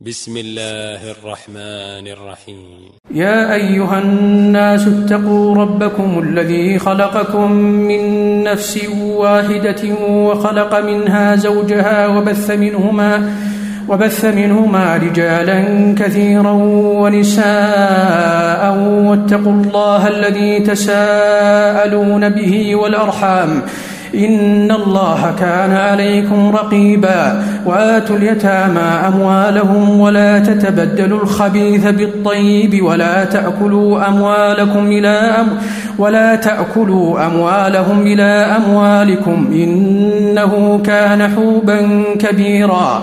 بسم الله الرحمن الرحيم. يا أيها الناس اتقوا ربكم الذي خلقكم من نفس واحدة وخلق منها زوجها وبث منهما وبث منهما رجالا كثيرا ونساء واتقوا الله الذي تساءلون به والأرحام. إن الله كان عليكم رقيبا. وآتوا اليتامى أموالهم ولا تتبدلوا الخبيث بالطيب ولا تأكلوا أموالكم إلى أم ولا تأكلوا أموالهم إلى أموالكم إنه كان حوبا كبيرا.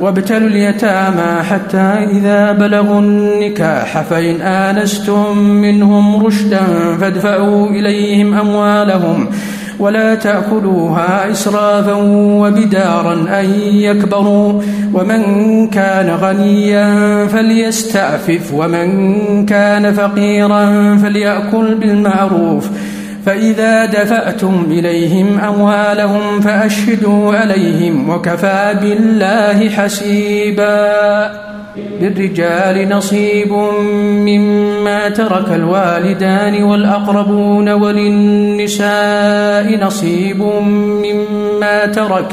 وابتلوا اليتامى حتى إذا بلغوا النكاح فإن آنستم منهم رشدا فادفعوا إليهم أموالهم ولا تأكلوها إسرافا وبدارا أن يكبروا ومن كان غنيا فليستعفف ومن كان فقيرا فليأكل بالمعروف فإذا دفعتم إليهم أموالهم فأشهدوا عليهم وكفى بالله حسيبا للرجال نصيب مما ترك الوالدان والأقربون وللنساء نصيب مما ترك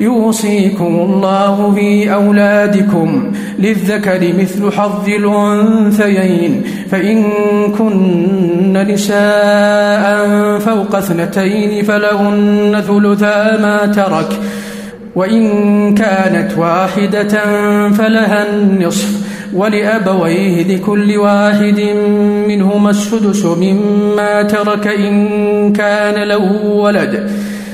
يوصيكم الله في أولادكم للذكر مثل حظ الأنثيين. فإن كن نساء فوق اثنتين فلهن ثلثا ما ترك. وإن كانت واحدة فلها النصف. ولأبويه لكل واحد منهما السدس مما ترك إن كان له ولد.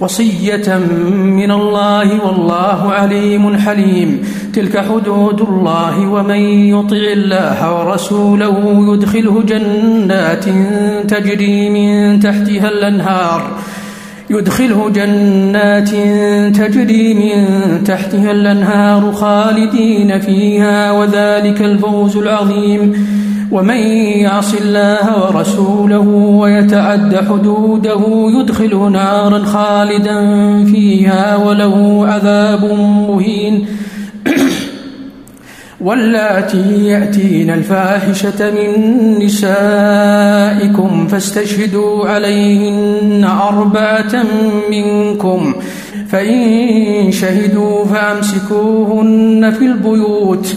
وصية من الله والله عليم حليم. تلك حدود الله ومن يطع الله ورسوله يدخله جنات تجري من تحتها الأنهار. يدخله جنات تجري من تحتها الأنهار خالدين فيها وذلك الفوز العظيم. ومن يعص الله ورسوله ويتعد حدوده يدخله نارا خالدا فيها وله عذاب مهين. واللاتي يأتين الفاحشة من نسائكم فاستشهدوا عليهن أربعة منكم. فإن شهدوا فأمسكوهن في البيوت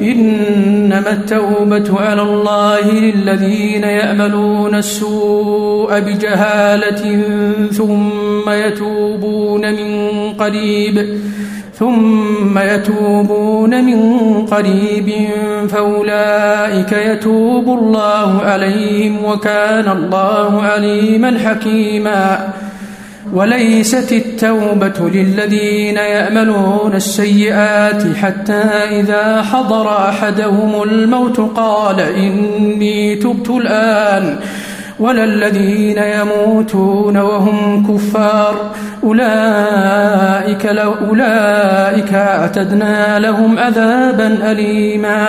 إنما التوبة على الله للذين يأملون السوء بجهالة ثم يتوبون من قريب ثم يتوبون من قريب فأولئك يتوب الله عليهم وكان الله عليما حكيما. وليست التوبة للذين يأملون السيئات حتى إذا حضر أحدهم الموت قال إني تبت الآن ولا الذين يموتون وهم كفار أولئك, أولئك أعتدنا لهم عذابا أليما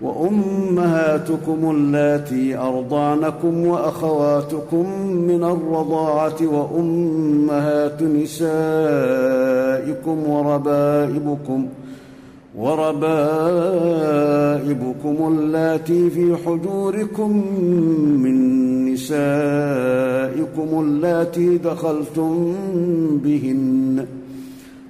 وأمهاتكم اللاتي ارضعنكم وأخواتكم من الرضاعة وأمهات نسائكم وربائبكم وربائبكم اللاتي في حجوركم من نسائكم اللاتي دخلتم بهن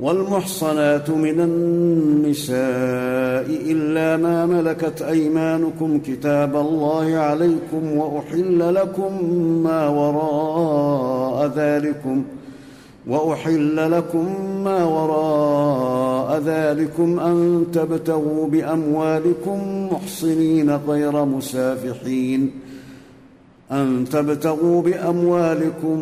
والمحصنات من النساء إلا ما ملكت أيمانكم كتاب الله عليكم وأحل لكم ما وراء ذلكم وأحل لكم ما وراء ذلكم أن تبتغوا بأموالكم محصنين غير مسافحين أن تبتغوا بأموالكم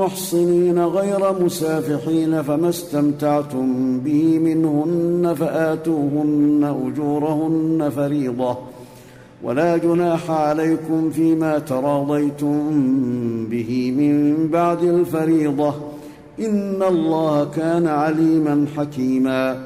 محصنين غير مسافحين فما استمتعتم به منهن فآتوهن أجورهن فريضة. ولا جناح عليكم فيما تراضيتم به من بعد الفريضة. إن الله كان عليما حكيما.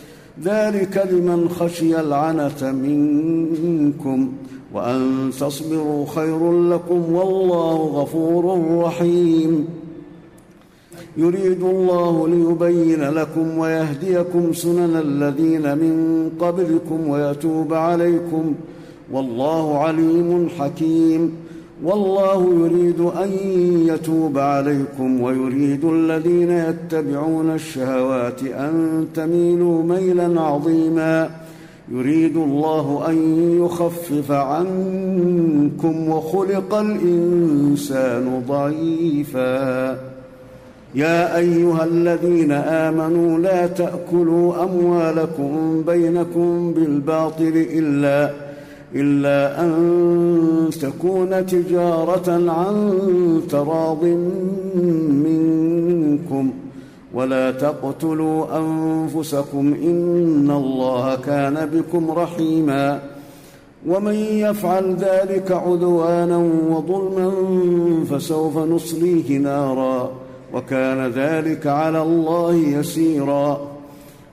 ذلك لمن خشي العنة منكم وأن تصبروا خير لكم والله غفور رحيم. يريد الله ليبين لكم ويهديكم سنن الذين من قبلكم ويتوب عليكم. والله عليم حكيم. والله يريد أن يتوب عليكم ويريد الذين يتبعون الشهوات أن تميلوا ميلا عظيما. يريد الله أن يخفف عنكم وخلق الإنسان ضعيفا. يا أيها الذين آمنوا لا تأكلوا أموالكم بينكم بالباطل إلا إلا أن تكون تجارة عن تراض منكم ولا تقتلوا أنفسكم إن الله كان بكم رحيما ومن يفعل ذلك عدوانا وظلما فسوف نصليه نارا وكان ذلك على الله يسيرا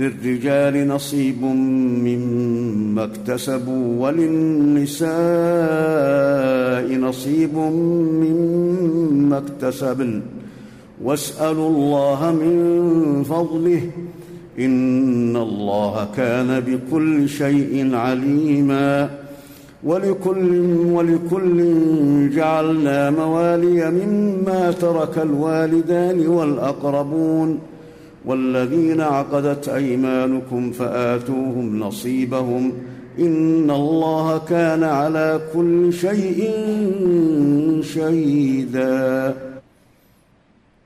للرجال نصيب مما اكتسبوا وللنساء نصيب مما اكتسبن. واسألوا الله من فضله. إن الله كان بكل شيء عليما. ولكل ولكل جعلنا موالي مما ترك الوالدان والأقربون. والذين عقدت أيمانكم فآتوهم نصيبهم إن الله كان على كل شيء شهيدا.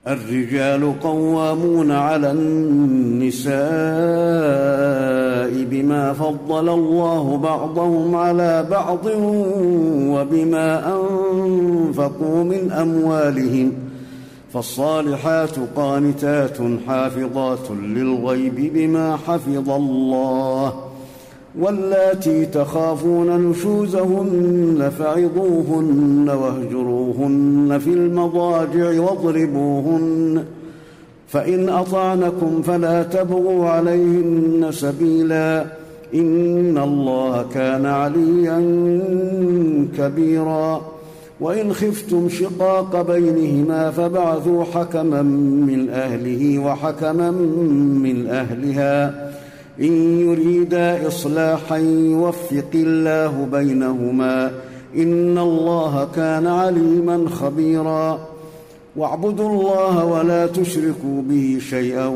الرجال قوامون على النساء بما فضل الله بعضهم على بعض وبما أنفقوا من أموالهم فالصالحات قانتات حافظات للغيب بما حفظ الله واللاتي تخافون نشوزهن فعظوهن واهجروهن في المضاجع واضربوهن فإن أطعنكم فلا تبغوا عليهن سبيلا إن الله كان عليا كبيرا وإن خفتم شقاق بينهما فبعثوا حكما من أهله وحكما من أهلها. إن يريدا إصلاحا يوفق الله بينهما. إن الله كان عليما خبيرا. واعبدوا الله ولا تشركوا به شيئا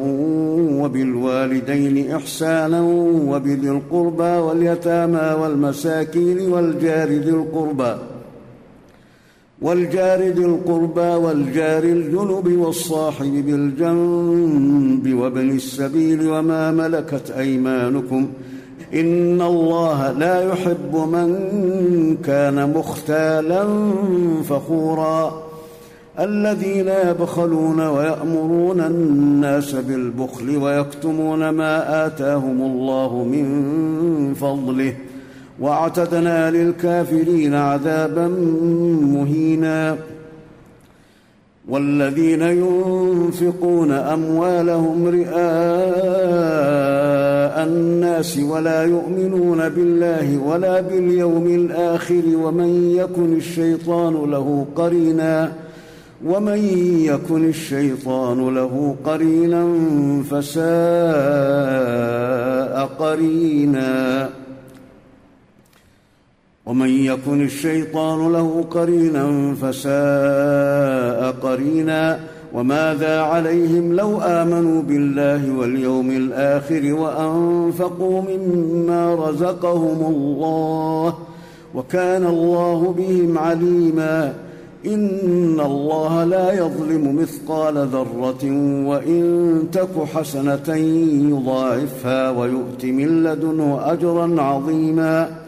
وبالوالدين إحسانا وبذي القربى واليتامى والمساكين والجار ذي القربى. والجار ذي القربى والجار الجنب والصاحب بالجنب وابن السبيل وما ملكت أيمانكم إن الله لا يحب من كان مختالا فخورا الذين يبخلون ويأمرون الناس بالبخل ويكتمون ما آتاهم الله من فضله وأعتدنا للكافرين عذابا مهينا. والذين ينفقون أموالهم رئاء الناس ولا يؤمنون بالله ولا باليوم الآخر ومن يكن الشيطان له قرينا ومن يكن الشيطان له قرينا فساء قرينا. ومن يكن الشيطان له قرينا فساء قرينا وماذا عليهم لو آمنوا بالله واليوم الآخر وأنفقوا مما رزقهم الله وكان الله بهم عليما إن الله لا يظلم مثقال ذرة وإن تك حسنة يضاعفها ويؤت من لدنه أجرا عظيما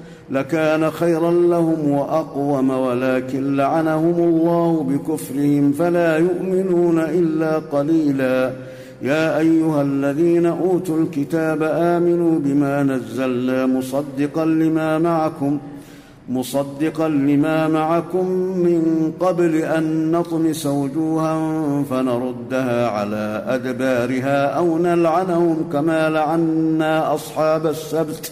لكان خيرا لهم وأقوم ولكن لعنهم الله بكفرهم فلا يؤمنون إلا قليلا. يا أيها الذين أوتوا الكتاب آمنوا بما نزلنا مصدقا لما معكم مصدقا لما معكم من قبل أن نطمس وجوها فنردها على أدبارها أو نلعنهم كما لعنا أصحاب السبت.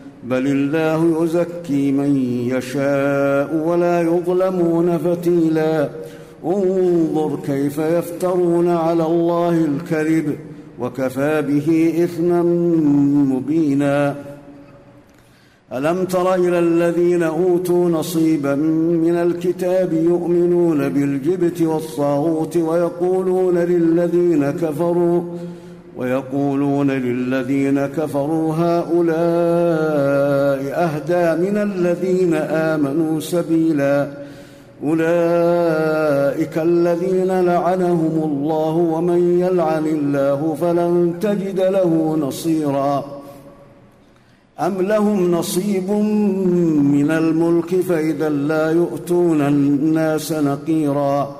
بل الله يزكي من يشاء ولا يظلمون فتيلا انظر كيف يفترون على الله الكذب وكفى به إثما مبينا. ألم تر إلى الذين أوتوا نصيبا من الكتاب يؤمنون بالجبت والطاغوت ويقولون للذين كفروا ويقولون للذين كفروا هؤلاء أهدى من الذين آمنوا سبيلا أولئك الذين لعنهم الله ومن يلعن الله فلن تجد له نصيرا أم لهم نصيب من الملك فإذا لا يؤتون الناس نقيرا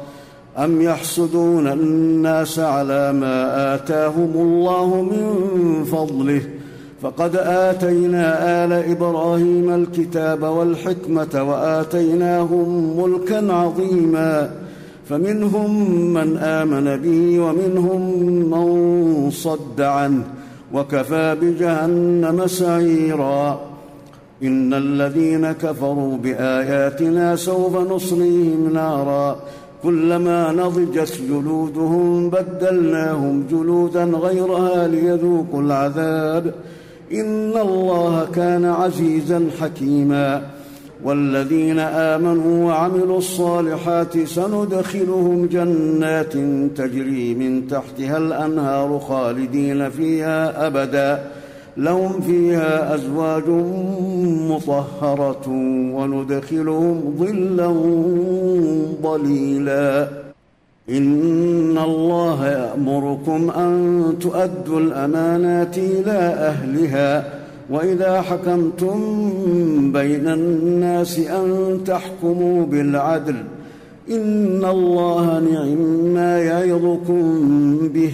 أم يحسدون الناس على ما آتاهم الله من فضله؟ فقد آتينا آل إبراهيم الكتاب والحكمة وآتيناهم ملكا عظيما. فمنهم من آمن به ومنهم من صد عنه. وكفى بجهنم سعيرا. إن الذين كفروا بآياتنا سوف نصليهم نارا. كلما نضجت جلودهم بدلناهم جلودا غيرها ليذوقوا العذاب. إن الله كان عزيزا حكيما. والذين آمنوا وعملوا الصالحات سندخلهم جنات تجري من تحتها الأنهار خالدين فيها أبدا. لهم فيها أزواج مطهرة وندخلهم ظلا ظليلا. إن الله يأمركم أن تؤدوا الأمانات إلى أهلها. وإذا حكمتم بين الناس أن تحكموا بالعدل إن الله نعم ما يعظكم به.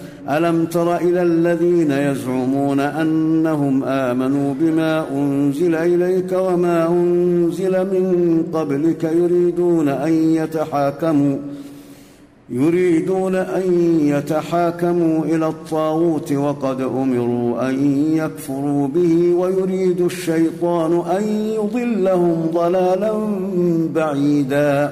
ألم تر إلى الذين يزعمون أنهم آمنوا بما أنزل إليك وما أنزل من قبلك يريدون أن يتحاكموا يريدون أن يتحاكموا إلى الطاغوت وقد أمروا أن يكفروا به ويريد الشيطان أن يضلهم ضلالا بعيدا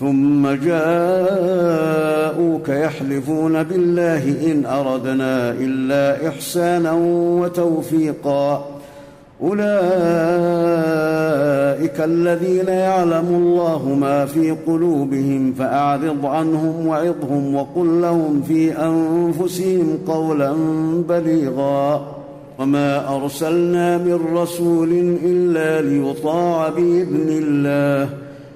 ثم جاءوك يحلفون بالله إن أردنا إلا إحسانا وتوفيقا. أولئك الذين يعلم الله ما في قلوبهم فأعرض عنهم وعظهم وقل لهم في أنفسهم قولا بليغا. وما أرسلنا من رسول إلا ليطاع بإذن الله.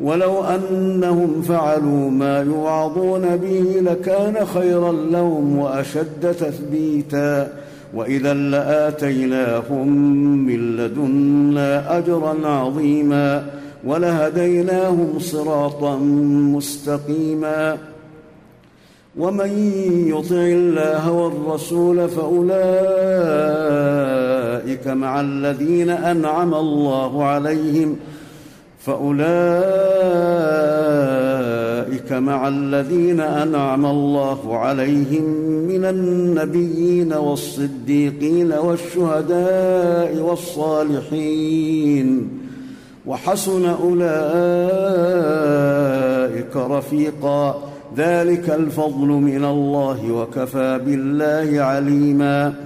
ولو أنهم فعلوا ما يوعظون به لكان خيرا لهم وأشد تثبيتا وإذا لآتيناهم من لدنا أجرا عظيما ولهديناهم صراطا مستقيما ومن يطع الله والرسول فأولئك مع الذين أنعم الله عليهم فأولئك فأولئك مع الذين أنعم الله عليهم من النبيين والصديقين والشهداء والصالحين. وحسن أولئك رفيقا. ذلك الفضل من الله وكفى بالله عليما.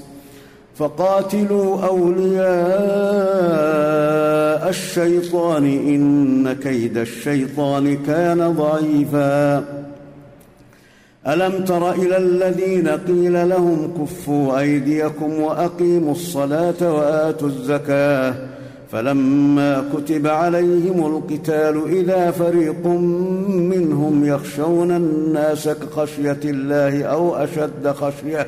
فقاتلوا أولياء الشيطان إن كيد الشيطان كان ضعيفا. ألم تر إلى الذين قيل لهم كفوا أيديكم وأقيموا الصلاة وآتوا الزكاة فلما كتب عليهم القتال إذا فريق منهم يخشون الناس كخشية الله أو أشد خشية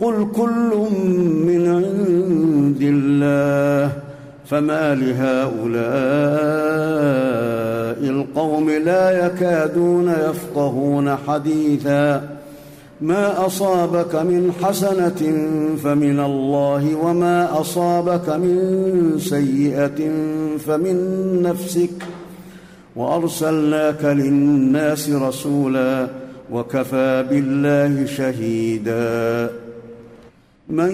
قل كل من عند الله فما لهؤلاء القوم لا يكادون يفقهون حديثا. ما أصابك من حسنة فمن الله وما أصابك من سيئة فمن نفسك. وأرسلناك للناس رسولا وكفى بالله شهيدا. من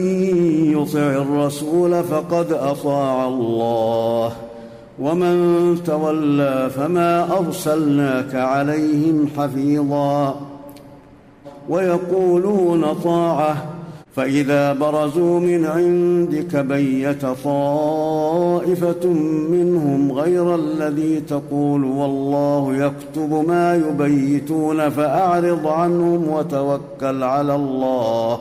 يطع الرسول فقد أطاع الله ومن تولى فما أرسلناك عليهم حفيظا. ويقولون طاعة فإذا برزوا من عندك بيت طائفة منهم غير الذي تقول والله يكتب ما يبيتون فأعرض عنهم وتوكل على الله.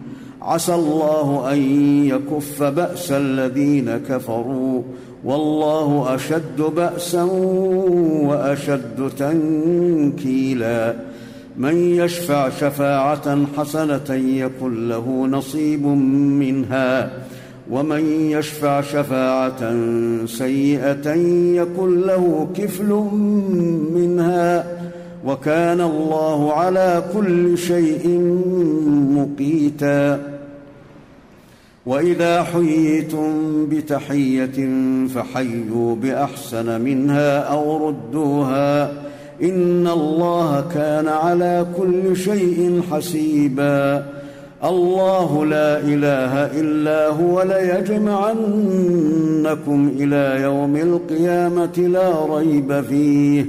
عسى الله أن يكف بأس الذين كفروا والله أشد بأسا وأشد تنكيلا. من يشفع شفاعة حسنة يكن له نصيب منها. ومن يشفع شفاعة سيئة يكن له كفل منها. وكان الله على كل شيء مقيتا. وإذا حييتم بتحية فحيوا بأحسن منها أو ردوها. إن الله كان على كل شيء حسيبا. الله لا إله إلا هو ليجمعنكم إلى يوم القيامة لا ريب فيه.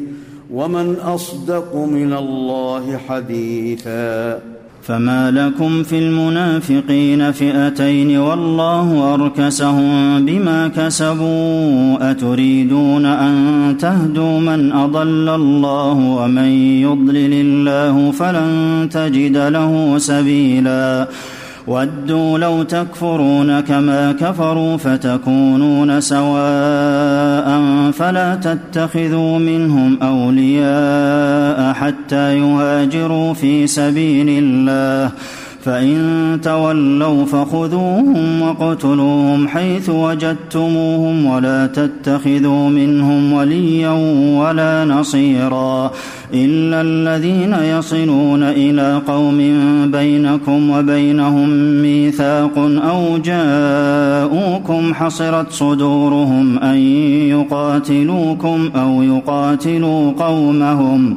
ومن أصدق من الله حديثا. فما لكم في المنافقين فئتين والله أركسهم بما كسبوا أتريدون أن تهدوا من أضل الله ومن يضلل الله فلن تجد له سبيلا. ودوا لو تكفرون كما كفروا فتكونون سواء فلا تتخذوا منهم أولياء حتى يهاجروا في سبيل الله فإن تولوا فخذوهم واقتلوهم حيث وجدتموهم ولا تتخذوا منهم وليا ولا نصيرا إلا الذين يصلون إلى قوم بينكم وبينهم ميثاق أو جاءوكم حصرت صدورهم أن يقاتلوكم أو يقاتلوا قومهم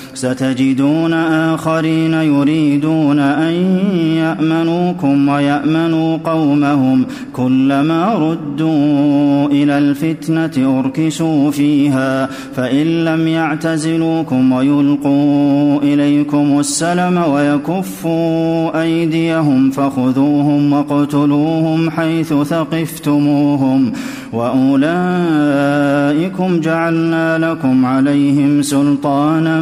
ستجدون آخرين يريدون أن يأمنوكم ويأمنوا قومهم كلما ردوا إلى الفتنة أركسوا فيها فإن لم يعتزلوكم ويلقوا إليكم السلم ويكفوا أيديهم فخذوهم واقتلوهم حيث ثقفتموهم وأولئكم جعلنا لكم عليهم سلطانا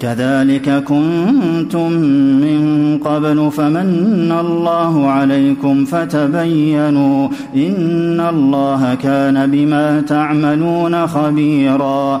كذلك كنتم من قبل فمن الله عليكم فتبينوا إن الله كان بما تعملون خبيرا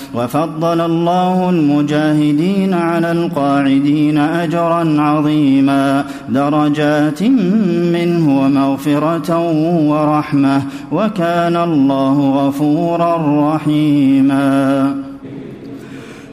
وفضل الله المجاهدين على القاعدين أجرا عظيما درجات منه ومغفرة ورحمة وكان الله غفورا رحيما.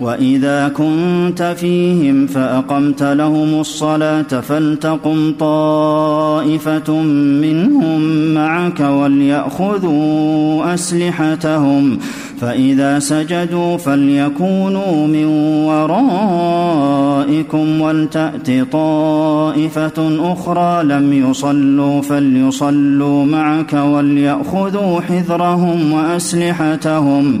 وإذا كنت فيهم فأقمت لهم الصلاة فلتقم طائفة منهم معك وليأخذوا أسلحتهم فإذا سجدوا فليكونوا من ورائكم ولتأت طائفة أخرى لم يصلوا فليصلوا معك وليأخذوا حذرهم وأسلحتهم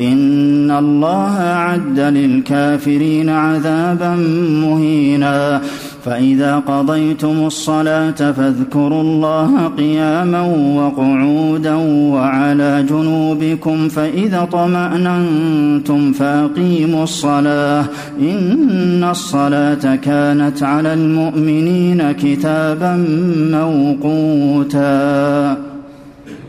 إن الله أعد للكافرين عذابا مهينا. فإذا قضيتم الصلاة فاذكروا الله قياما وقعودا وعلى جنوبكم فإذا طمأننتم فأقيموا الصلاة. إن الصلاة كانت على المؤمنين كتابا موقوتا.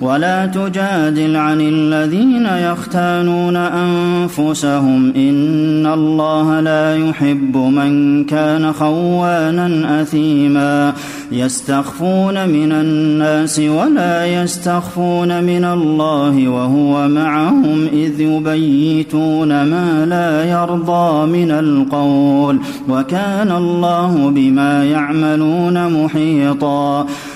ولا تجادل عن الذين يختانون أنفسهم. إن الله لا يحب من كان خوانا أثيما. يستخفون من الناس ولا يستخفون من الله وهو معهم إذ يبيتون ما لا يرضى من القول. وكان الله بما يعملون محيطا.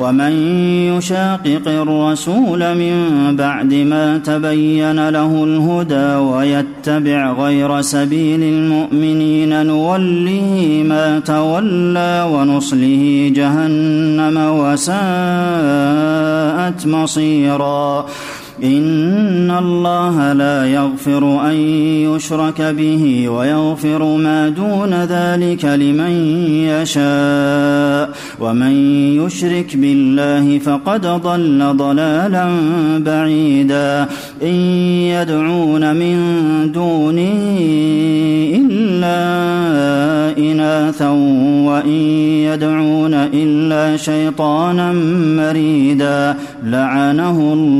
ومن يشاقق الرسول من بعد ما تبين له الهدى ويتبع غير سبيل المؤمنين نوله ما تولى ونصله جهنم وساءت مصيرا. إن الله لا يغفر أن يشرك به ويغفر ما دون ذلك لمن يشاء. ومن يشرك بالله فقد ضل ضلالا بعيدا. إن يدعون من دونه إلا إناثا وإن يدعون إلا شيطانا مريدا. لعنه الله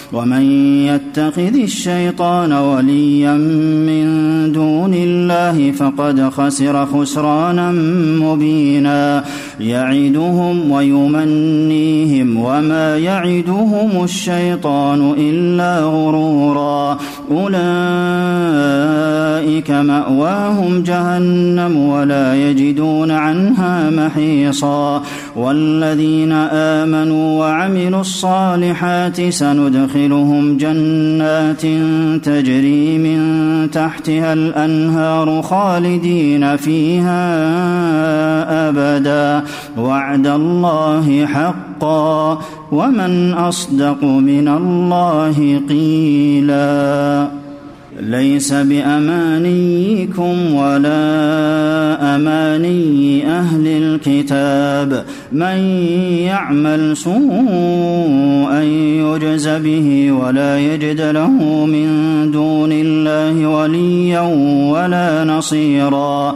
ومن يتخذ الشيطان وليا من دون الله فقد خسر خسرانا مبينا. يعدهم ويمنيهم وما يعدهم الشيطان إلا غرورا. أولئك مأواهم جهنم ولا يجدون عنها محيصا. والذين آمنوا وعملوا الصالحات سندخلهم جنات تجري من تحتها الأنهار خالدين فيها أبدا. وعد الله حقا ومن أصدق من الله قيلا. ليس بأمانيكم ولا أماني أهل الكتاب. من يعمل سوءا يجز به ولا يجد له من دون الله وليا ولا نصيرا.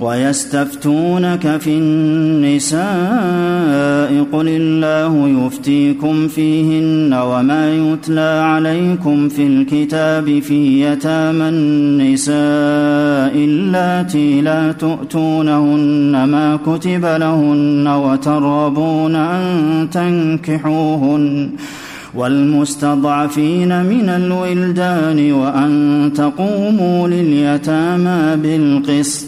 ويستفتونك في النساء قل الله يفتيكم فيهن وما يتلى عليكم في الكتاب في يتامى النساء اللاتي لا تؤتونهن ما كتب لهن وترغبون أن تنكحوهن والمستضعفين من الولدان وأن تقوموا لليتامى بالقسط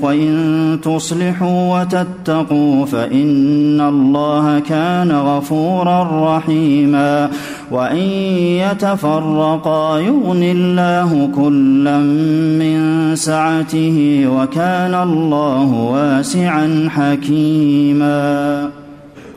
وإن تصلحوا وتتقوا فإن الله كان غفورا رحيما. وإن يتفرقا يغن الله كلا من سعته وكان الله واسعا حكيما.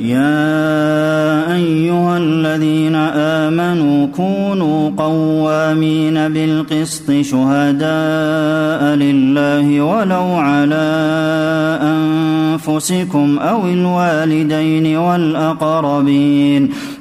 يا أيها الذين آمنوا كونوا قوامين بالقسط شهداء لله ولو على أنفسكم أو الوالدين والأقربين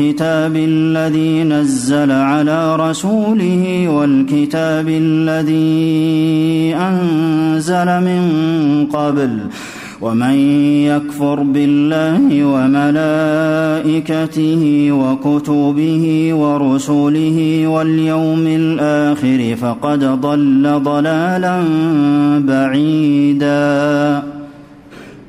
والكتاب الذي نزل على رسوله والكتاب الذي أنزل من قبل ومن يكفر بالله وملائكته وكتبه ورسله واليوم الآخر فقد ضل ضلالا بعيدا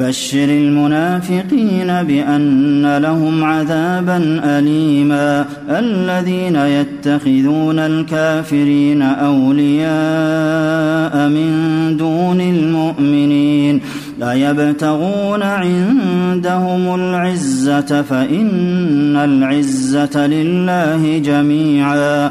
بشر المنافقين بأن لهم عذابا أليما الذين يتخذون الكافرين أولياء من دون المؤمنين أيبتغون عندهم العزة فإن العزة لله جميعا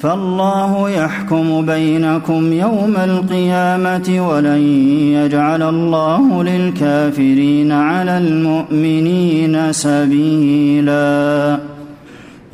فالله يحكم بينكم يوم القيامة ولن يجعل الله للكافرين على المؤمنين سبيلاً.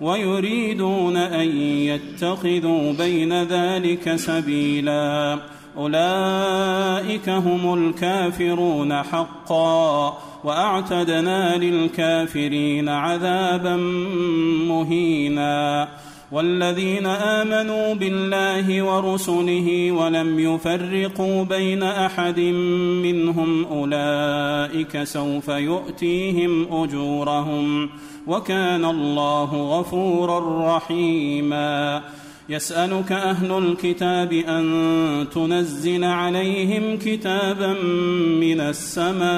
ويريدون أن يتخذوا بين ذلك سبيلا. أولئك هم الكافرون حقا. وأعتدنا للكافرين عذابا مهينا. والذين آمنوا بالله ورسله ولم يفرقوا بين أحد منهم أولئك سوف يؤتيهم أجورهم. وكان الله غفورا رحيما. يسألك أهل الكتاب أن تنزل عليهم كتابا من السماء.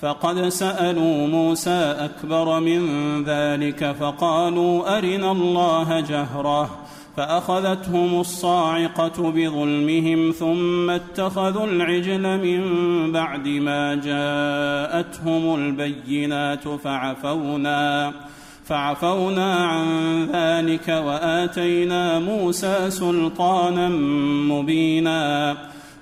فقد سألوا موسى أكبر من ذلك فقالوا أرنا الله جهرة. فأخذتهم الصاعقة بظلمهم ثم اتخذوا العجل من بعد ما جاءتهم البينات فعفونا فعفونا عن ذلك وآتينا موسى سلطانا مبينا.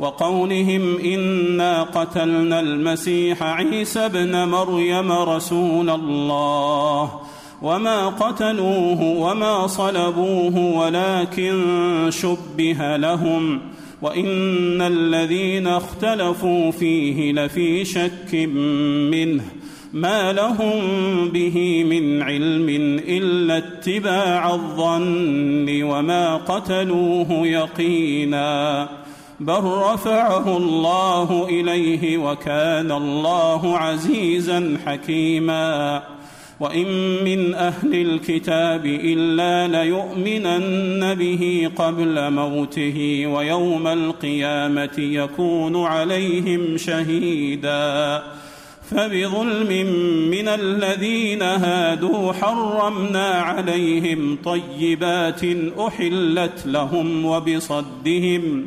وقولهم إنا قتلنا المسيح عيسى ابن مريم رسول الله. وما قتلوه وما صلبوه ولكن شبه لهم. وإن الذين اختلفوا فيه لفي شك منه. ما لهم به من علم إلا اتباع الظن وما قتلوه يقينا. بل رفعه الله إليه وكان الله عزيزا حكيما. وإن من أهل الكتاب إلا ليؤمنن به قبل موته ويوم القيامة يكون عليهم شهيدا. فبظلم من الذين هادوا حرمنا عليهم طيبات أحلت لهم وبصدهم.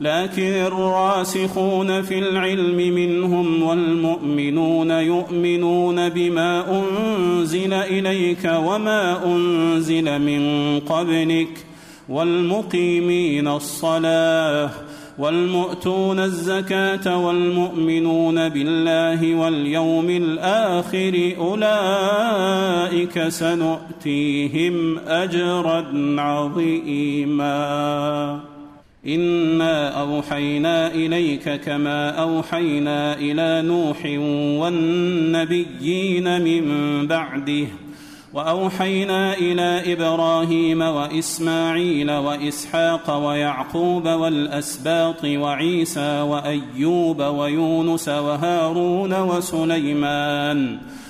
لكن الراسخون في العلم منهم والمؤمنون يؤمنون بما أنزل إليك وما أنزل من قبلك والمقيمين الصلاة والمؤتون الزكاة والمؤمنون بالله واليوم الآخر أولئك سنؤتيهم أجرا عظيما انا اوحينا اليك كما اوحينا إلى نوح والنبيين من بعده واوحينا إلى إبراهيم واسماعيل واسحاق ويعقوب والاسباط وعيسى وايوب ويونس وهارون وسليمان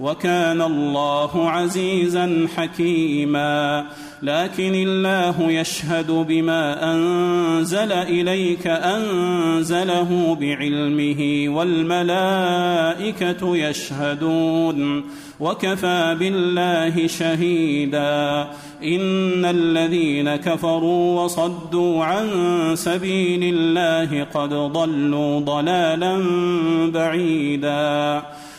وكان الله عزيزا حكيما. لكن الله يشهد بما أنزل إليك أنزله بعلمه والملائكة يشهدون. وكفى بالله شهيدا. إن الذين كفروا وصدوا عن سبيل الله قد ضلوا ضلالا بعيدا.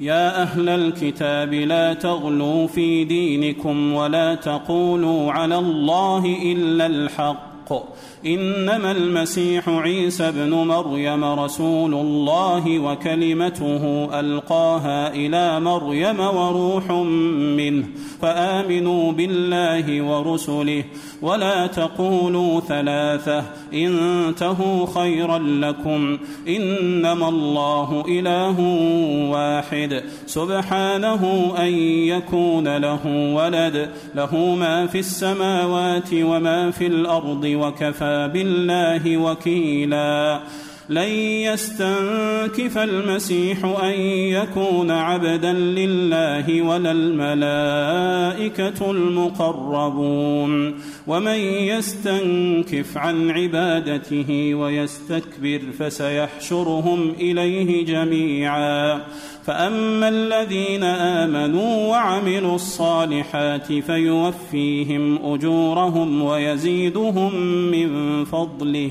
يا أهل الكتاب لا تغلوا في دينكم ولا تقولوا على الله إلا الحق. إنما المسيح عيسى ابن مريم رسول الله وكلمته ألقاها إلى مريم وروح منه فآمنوا بالله ورسله ولا تقولوا ثلاثة انتهوا خيرا لكم إنما الله إله واحد سبحانه أن يكون له ولد له ما في السماوات وما في الأرض وكفى بالله وكيلا. لن يستنكف المسيح أن يكون عبدا لله ولا الملائكة المقربون. ومن يستنكف عن عبادته ويستكبر فسيحشرهم إليه جميعا. فأما الذين آمنوا وعملوا الصالحات فيوفيهم أجورهم ويزيدهم من فضله.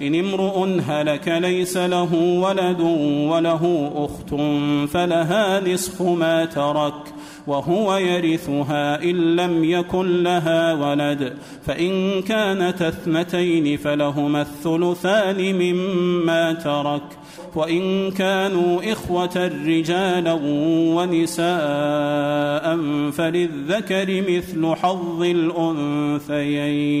إن امرؤ هلك ليس له ولد وله أخت فلها نصف ما ترك وهو يرثها إن لم يكن لها ولد فإن كانت اثنتين فلهما الثلثان مما ترك وإن كانوا إخوة رجالا ونساء فللذكر مثل حظ الأنثيين